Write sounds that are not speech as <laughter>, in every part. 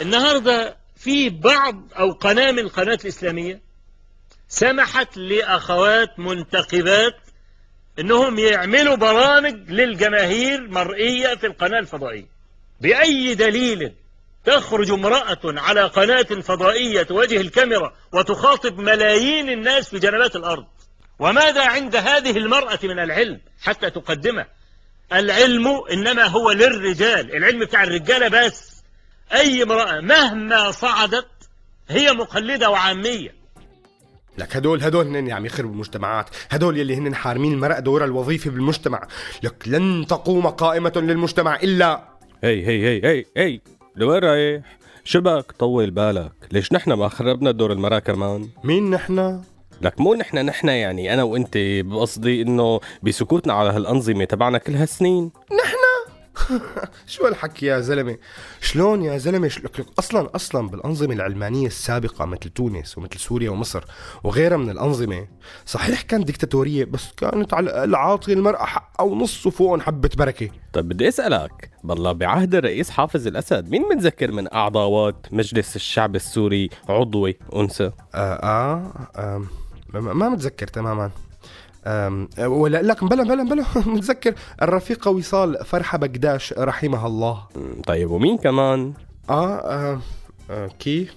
النهاردة في بعض أو قناة من القنوات الإسلامية سمحت لأخوات منتقبات أنهم يعملوا برامج للجماهير مرئية في القناة الفضائية. بأي دليل تخرج امرأة على قناة فضائية تواجه الكاميرا وتخاطب ملايين الناس في جنبات الأرض؟ وماذا عند هذه المرأة من العلم حتى تقدمه العلم إنما هو للرجال العلم بتاع الرجالة بس أي امرأة مهما صعدت هي مقلدة وعامية لك هدول هدول هن عم يخربوا المجتمعات هدول يلي هن حارمين المرأة دورها الوظيفي بالمجتمع لك لن تقوم قائمة للمجتمع إلا هي هي هي هي هي لوين رايح؟ شبك طول بالك ليش نحن ما خربنا دور المرأة كمان؟ مين نحن؟ لك مو نحن نحن يعني أنا وأنت بقصدي إنه بسكوتنا على هالأنظمة تبعنا كل هالسنين. نحن؟ <laughs> شو هالحكي يا زلمة؟ شلون يا زلمة؟ لك أصلا أصلا بالأنظمة العلمانية السابقة مثل تونس ومثل سوريا ومصر وغيرها من الأنظمة صحيح كانت ديكتاتورية بس كانت على الأقل عاطي المرأة حقها ونص وفوق حبة بركة. طيب بدي أسألك بالله بعهد الرئيس حافظ الأسد مين متذكر من اعضاوات مجلس الشعب السوري عضوي؟ أنثى. آه, آه, آه ما, متذكر تماما. ولا لك بلا بلا بلا <laughs> متذكر الرفيقة وصال فرحة بقداش رحمها الله. طيب ومين كمان؟ آه, آه, آه كيف؟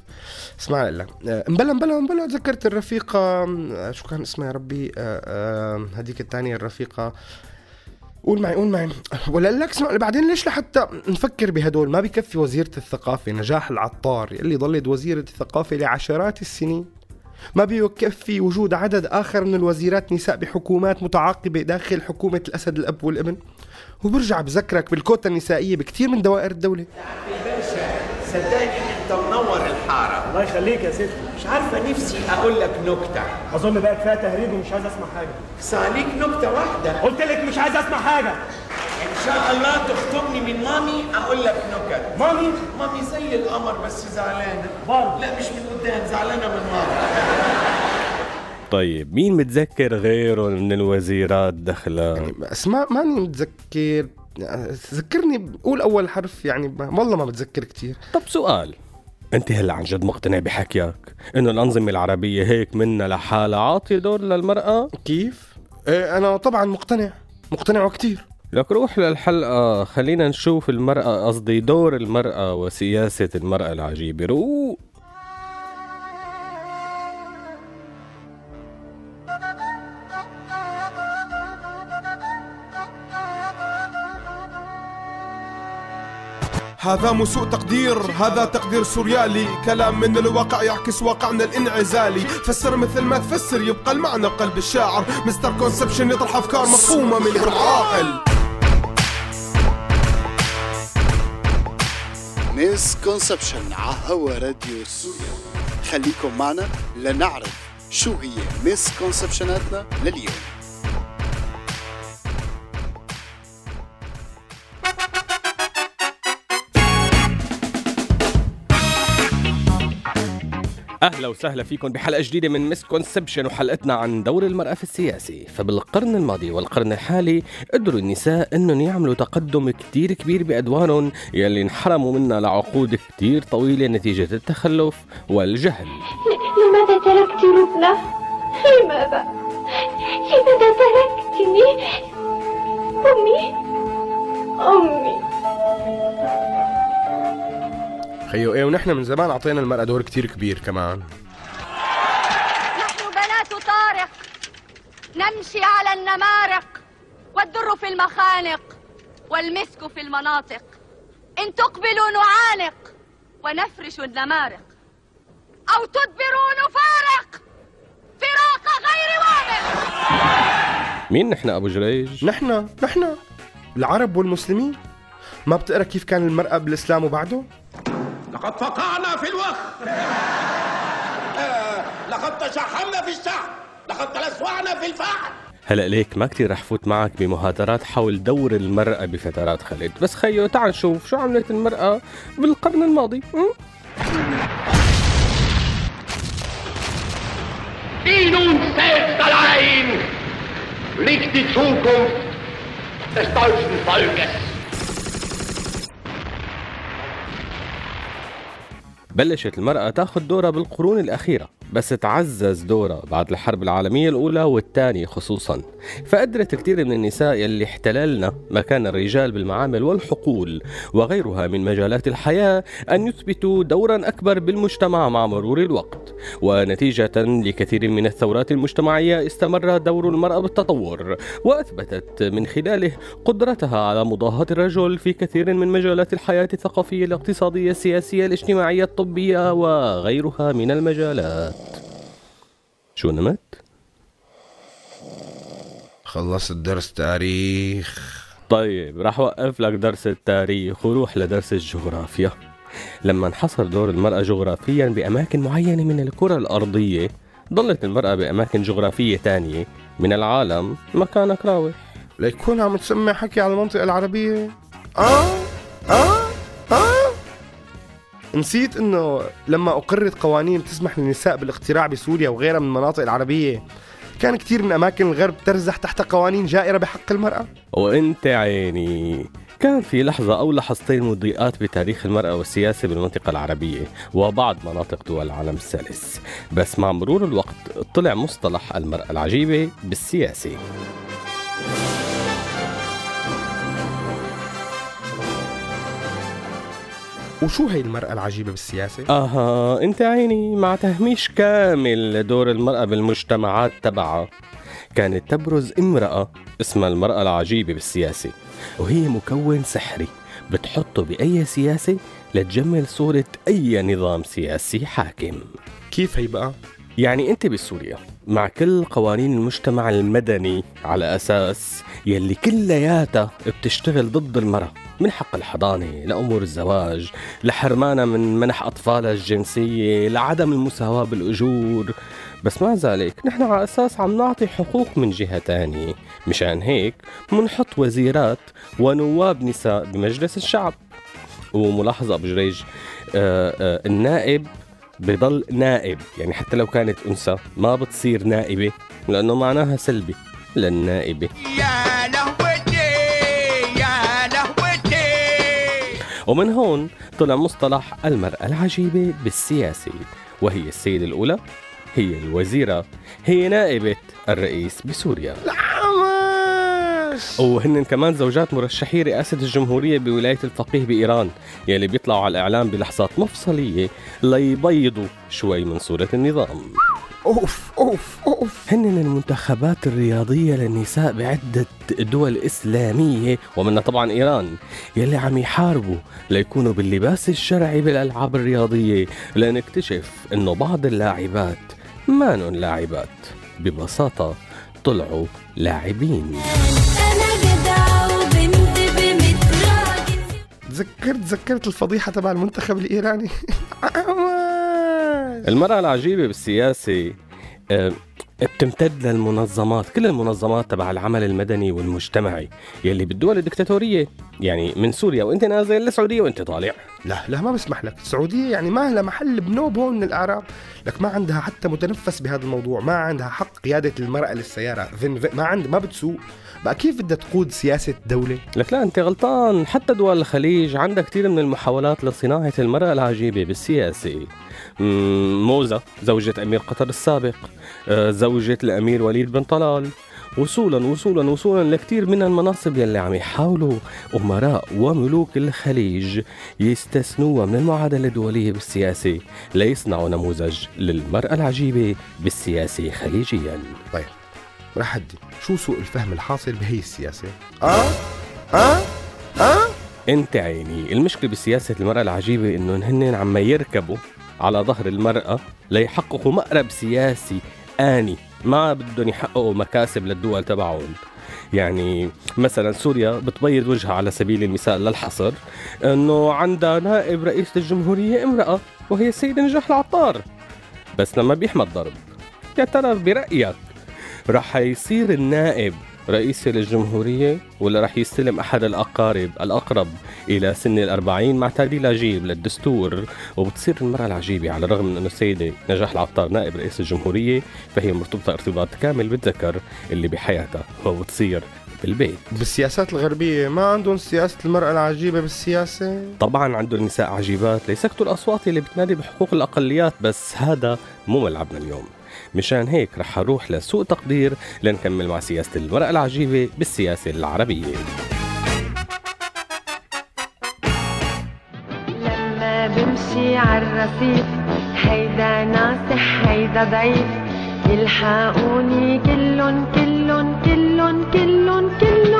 اسمع لك. مبلا مبلا مبلا تذكرت الرفيقة شو كان اسمها يا ربي؟ آه هذيك الثانية الرفيقة. قول معي قول معي. ولا لك اسمع بعدين ليش لحتى نفكر بهدول؟ ما بكفي وزيرة الثقافة نجاح العطار اللي ظلت وزيرة الثقافة لعشرات السنين. ما بيكفي وجود عدد آخر من الوزيرات نساء بحكومات متعاقبة داخل حكومة الأسد الأب والابن؟ وبرجع بذكرك بالكوتا النسائية بكثير من دوائر الدولة. صدقني أنت منور الحارة. الله يخليك يا ستي مش عارفة نفسي أقول لك نكتة. أظن بقى كفاية تهريج ومش عايز أسمع حاجة. صاليك نكتة واحدة. قلت لك مش عايز أسمع حاجة. ان شاء الله تخطبني من مامي أقول لك نكت مامي؟ مامي زي القمر بس زعلانة. برضه لا مش من قدام زعلانة من ماما طيب مين متذكر غيره من الوزيرات دخلها يعني اسماء ماني متذكر. ذكرني قول أول حرف يعني والله ما بتذكر كثير طب سؤال. أنت هلا عن جد مقتنع بحكيك إنه الأنظمة العربية هيك منا لحالها عاطية دور للمرأة؟ كيف؟ إيه أنا طبعا مقتنع. مقتنع وكثير لك روح للحلقة. خلينا نشوف المرأة قصدي دور المرأة وسياسة المرأة العجيبة. روح هذا مو سوء تقدير هذا تقدير سوريالي. كلام من الواقع يعكس واقعنا الانعزالي. فسر مثل ما تفسر يبقى المعنى بقلب الشاعر. مستر كونسبشن يطرح أفكار مفهومة من العاقل. misconception على هوا راديو سوريالي خليكم معنا لنعرف شو هي misconception اتنا لليوم. أهلا وسهلا فيكم بحلقة جديدة من misconception وحلقتنا عن دور المرأة في السياسي فبالقرن الماضي والقرن الحالي قدروا النساء أنهم يعملوا تقدم كتير كبير بأدوارهم يلي انحرموا منها لعقود كتير طويلة نتيجة التخلف والجهل. لماذا تركت لبنى لماذا؟ لماذا تركتني؟ أمي؟ أمي. خيو إيه ونحن من زمان أعطينا المرأة دور كتير كبير كمان. نحن بنات طارق. نمشي على النمارق. والدر في المخانق. والمسك في المناطق. إن تقبلوا نعانق. ونفرش النمارق. أو تدبروا نفارق. فراق غير وامق مين نحن أبو جريج؟ نحن نحن العرب والمسلمين. ما بتقرأ كيف كان المرأة بالإسلام وبعده؟ لقد فقعنا في الوخ. <laughs> لقد تشحمنا في الشعب لقد تلسوعنا في الفحم. هلا ليك ما كتير رح فوت معك بمهاترات حول دور المرأة بفترات خلد بس خيو تعال نشوف شو عملت المرأة بالقرن الماضي. nun selbst allein liegt die Zukunft des deutschen Volkes. بلشت المرأة تأخذ دورها بالقرون الأخيرة. بس تعزز دورها بعد الحرب العالمية الأولى والثانية خصوصا. فقدرت كثير من النساء يلي احتللنا مكان الرجال بالمعامل والحقول وغيرها من مجالات الحياة أن يثبتوا دورا أكبر بالمجتمع مع مرور الوقت. ونتيجة لكثير من الثورات المجتمعية استمر دور المرأة بالتطور وأثبتت من خلاله قدرتها على مضاهاة الرجل في كثير من مجالات الحياة الثقافية الاقتصادية السياسية الاجتماعية الطبية وغيرها من المجالات. شو نمت؟ خلصت درس تاريخ. طيب راح اوقف لك درس التاريخ وروح لدرس الجغرافيا. لما انحصر دور المرأة جغرافيا بأماكن معينة من الكرة الأرضية ظلت المرأة بأماكن جغرافية تانية من العالم مكانك راوح. ليكون عم تسمع حكي على المنطقة العربية. آه آه. نسيت إنه لما اقرت قوانين تسمح للنساء بالاقتراع بسوريا وغيرها من المناطق العربية كان كثير من أماكن الغرب ترزح تحت قوانين جائرة بحق المرأة. وإنت عيني. كان في لحظة أو لحظتين مضيئات بتاريخ المرأة والسياسة بالمنطقة العربية وبعض مناطق دول العالم الثالث. بس مع مرور الوقت طلع مصطلح المرأة العجيبة بالسياسة. وشو هي المرأة العجيبة بالسياسة؟ أها أنت عيني مع تهميش كامل لدور المرأة بالمجتمعات تبعها كانت تبرز امرأة اسمها المرأة العجيبة بالسياسة وهي مكون سحري بتحطه بأي سياسة لتجمل صورة أي نظام سياسي حاكم كيف هي بقى؟ يعني أنت بسوريا مع كل قوانين المجتمع المدني على أساس يلي كلياتها بتشتغل ضد المرأة من حق الحضانة لأمور الزواج لحرمانها من منح أطفالها الجنسية لعدم المساواة بالأجور. بس مع ذلك نحن على أساس عم نعطي حقوق من جهة تانية. مشان هيك منحط وزيرات ونواب نساء بمجلس الشعب. وملاحظة أبو جريج آه آه النائب بضل نائب. يعني حتى لو كانت أنثى ما بتصير نائبة لأنه معناها سلبي للنائبة. ومن هون طلع مصطلح المرأة العجيبة بالسياسة وهي السيدة الأولى هي الوزيرة هي نائبة الرئيس بسوريا. وهن كمان زوجات مرشحي رئاسة الجمهورية بولاية الفقيه بإيران يلي بيطلعوا على الإعلام بلحظات مفصلية ليبيضوا شوي من صورة النظام. أوف أوف أوف. هن المنتخبات الرياضية للنساء بعدة دول إسلامية ومنها طبعا إيران يلي عم يحاربوا ليكونوا باللباس الشرعي بالألعاب الرياضية لنكتشف إنه بعض اللاعبات ما نون لاعبات. ببساطة طلعوا لاعبين. تذكرت تذكرت الفضيحة تبع المنتخب الإيراني. <laughs> المرأة العجيبة بالسياسة آه، بتمتد للمنظمات كل المنظمات تبع العمل المدني والمجتمعي يلي بالدول الدكتاتورية يعني من سوريا وانت نازل للسعودية وانت طالع. لا لا ما بسمح لك. السعودية يعني ما لها محل بنوب هون من الأعراب. لك ما عندها حتى متنفس بهذا الموضوع ما عندها حق قيادة المرأة للسيارة. ما عند ما بتسوق. بقى كيف بدها تقود سياسة دولة؟ لك لا انت غلطان. حتى دول الخليج عندها كثير من المحاولات لصناعة المرأة العجيبة بالسياسة. موزة زوجة أمير قطر السابق آه، زوجة الأمير وليد بن طلال. وصولا وصولا وصولا لكثير من المناصب يلي عم يحاولوا أمراء وملوك الخليج يستثنوها من المعادلة الدولية بالسياسة ليصنعوا نموذج للمرأة العجيبة بالسياسة خليجيا. طيب رح أدي. شو سوء الفهم الحاصل بهي السياسة؟ آه؟ آه؟ آه؟ أنت عيني. المشكلة بسياسة المرأة العجيبة إنه هن عم يركبوا على ظهر المرأة ليحققوا مقرب سياسي آني. ما بدهم يحققوا مكاسب للدول تبعهم. يعني مثلا سوريا بتبيض وجهها على سبيل المثال للحصر إنه عندها نائب رئيس الجمهورية امرأة وهي السيدة نجاح العطار. بس لما بيحمى الضرب يا ترى برأيك رح يصير النائب رئيس للجمهورية ولا رح يستلم أحد الأقارب الأقرب إلى سن الأربعين مع تعديل عجيب للدستور؟ وبتصير المرأة العجيبة على الرغم من أنه السيدة نجاح العطار نائب رئيس الجمهورية فهي مرتبطة ارتباط كامل بالذكر اللي بحياتها وبتصير بالبيت. بالسياسات الغربية ما عندهم سياسة المرأة العجيبة بالسياسة؟ طبعا عنده النساء عجيبات ليسكتوا الأصوات اللي بتنادي بحقوق الأقليات بس هذا مو ملعبنا اليوم. مشان هيك رح أروح لسوء تقدير لنكمل مع سياسة المرأة العجيبة بالسياسة العربية. لما بمشي عالرصيف هيدا ناصح هيدا ضعيف. يلحقوني كلن كلن كلن كلن كلن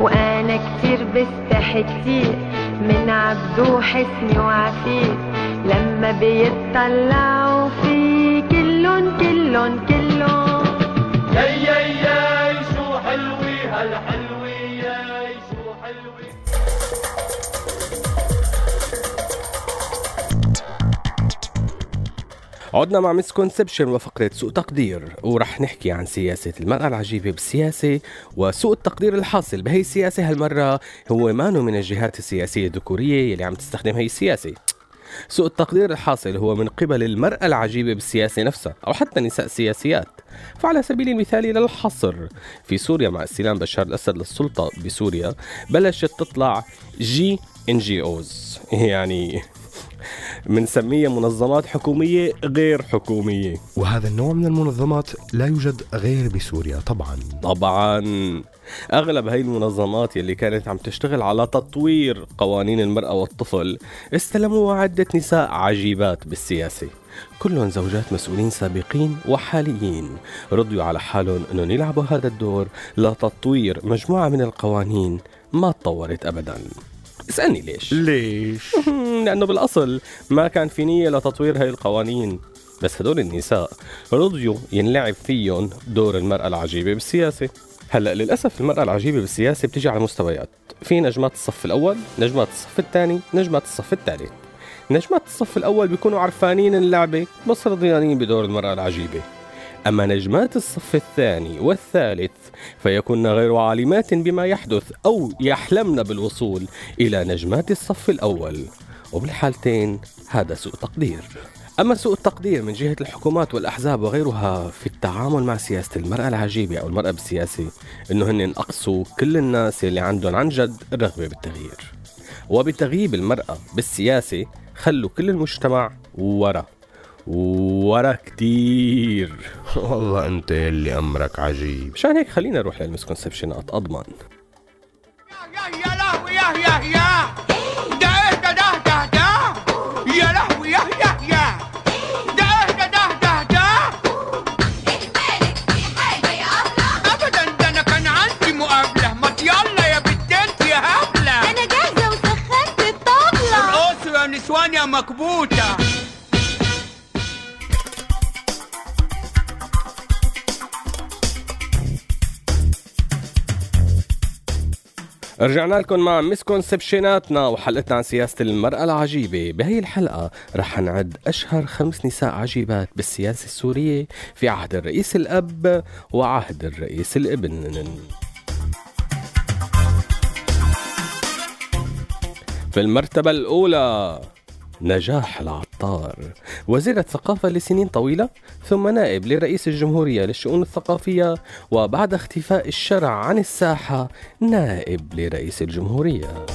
وأنا كتير بستحي كتير من عبدو حسني وعفيف. لما بيطلعوا كلن كلن ياي ياي ياي شو حلوة هالحلوة؟ ياي شو حلوة؟ عدنا مع مسكونسبشن وفقرة سوء تقدير ورح نحكي عن سياسة المرأة العجيبة بالسياسة وسوء التقدير الحاصل بهي السياسة هالمرة. هو مانو من الجهات السياسية الذكورية يلي عم تستخدم هي السياسة. سوء التقدير الحاصل هو من قبل المرأة العجيبة بالسياسة نفسها أو حتى نساء سياسيات. فعلى سبيل المثال لا الحصر في سوريا مع استلام بشار الأسد للسلطة بسوريا بلشت تطلع GNGOs يعني بنسميها منظمات حكومية غير حكومية. وهذا النوع من المنظمات لا يوجد غير بسوريا طبعا. طبعا. أغلب هاي المنظمات يلي كانت عم تشتغل على تطوير قوانين المرأة والطفل استلموها عدة نساء عجيبات بالسياسة. كلهم زوجات مسؤولين سابقين وحاليين. رضيوا على حالهم إنهم يلعبوا هذا الدور لتطوير مجموعة من القوانين ما تطورت ابدا. اسألني ليش؟ ليش؟ <laughs> لأنه بالأصل ما كان في نية لتطوير هاي القوانين. بس هدول النساء رضيوا ينلعب فيهم دور المرأة العجيبة بالسياسة. هلأ للأسف المرأة العجيبة بالسياسة بتيجي على مستويات في نجمات الصف الأول نجمات الصف الثاني نجمات الصف الثالث. نجمات الصف الأول بيكونوا عرفانين اللعبة بس رضيانين بدور المرأة العجيبة. أما نجمات الصف الثاني والثالث فيكن غير عالمات بما يحدث أو يحلمن بالوصول إلى نجمات الصف الأول. وبالحالتين هذا سوء تقدير. أما سوء التقدير من جهة الحكومات والأحزاب وغيرها في التعامل مع سياسة المرأة العجيبة أو المرأة بالسياسة إنه هن أقصوا كل الناس اللي عندهم عن جد الرغبة بالتغيير. وبتغييب المرأة بالسياسة خلوا كل المجتمع ورا. ورا كتير. والله أنت يلي أمرك عجيب. مشان هيك خلينا نروح للمسكونسبشنات أضمن. يا لهوي يا يا يا. رجعنا لكم مع مسكونسبشناتنا وحلقتنا عن سياسة المرأة العجيبة. بهي الحلقة رح نعد أشهر خمس نساء عجيبات بالسياسة السورية في عهد الرئيس الأب وعهد الرئيس الابن. في المرتبة الأولى نجاح العطار وزيرة ثقافة لسنين طويلة ثم نائب لرئيس الجمهورية للشؤون الثقافية وبعد اختفاء الشرع عن الساحة نائب لرئيس الجمهورية.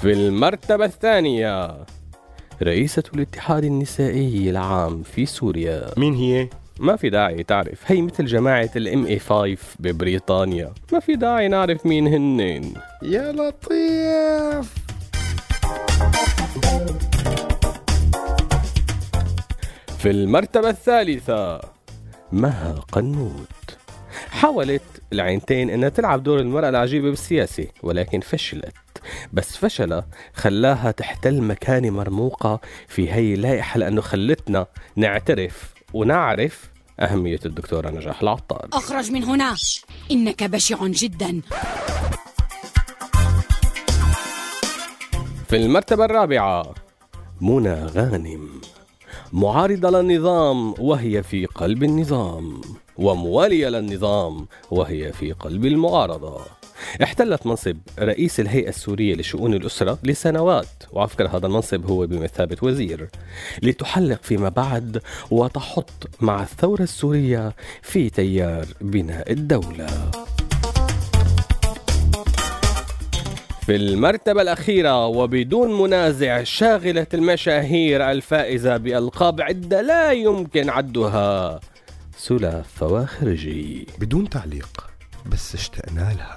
في المرتبة الثانية رئيسة الاتحاد النسائي العام في سوريا. مين هي؟ ما في داعي تعرف. هي مثل جماعة الام اي 5 ببريطانيا. ما في داعي نعرف مين هنن يا لطيف! في المرتبة الثالثة مها قنوت. حاولت العينتين إنها تلعب دور المرأة العجيبة بالسياسة ولكن فشلت. بس فشلها خلاها تحتل مكانة مرموقة في هي اللائحة لأنه خلتنا نعترف ونعرف أهمية الدكتورة نجاح العطار. أخرج من هنا. إنك بشع جدا. في المرتبة الرابعة. منى غانم. معارضة للنظام وهي في قلب النظام. وموالية للنظام وهي في قلب المعارضة. احتلت منصب رئيس الهيئة السورية لشؤون الأسرة لسنوات وعلى فكرة هذا المنصب هو بمثابة وزير لتحلق فيما بعد وتحط مع الثورة السورية في تيار بناء الدولة. في المرتبة الأخيرة وبدون منازع شاغلة المشاهير الفائزة بألقاب عدة لا يمكن عدها. سلاف فواخرجي بدون تعليق بس اشتقنا لها.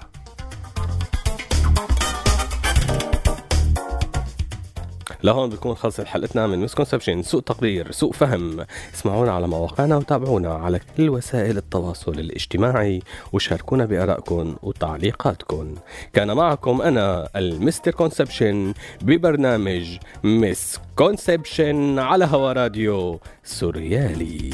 لهون بتكون خلصت حلقتنا من مسكونسبشن سوء تقدير سوء فهم. اسمعونا على مواقعنا وتابعونا على كل وسائل التواصل الاجتماعي وشاركونا بآرائكم وتعليقاتكم. كان معكم أنا ال Mr. Conception ببرنامج misconception على هوا راديو سوريالي.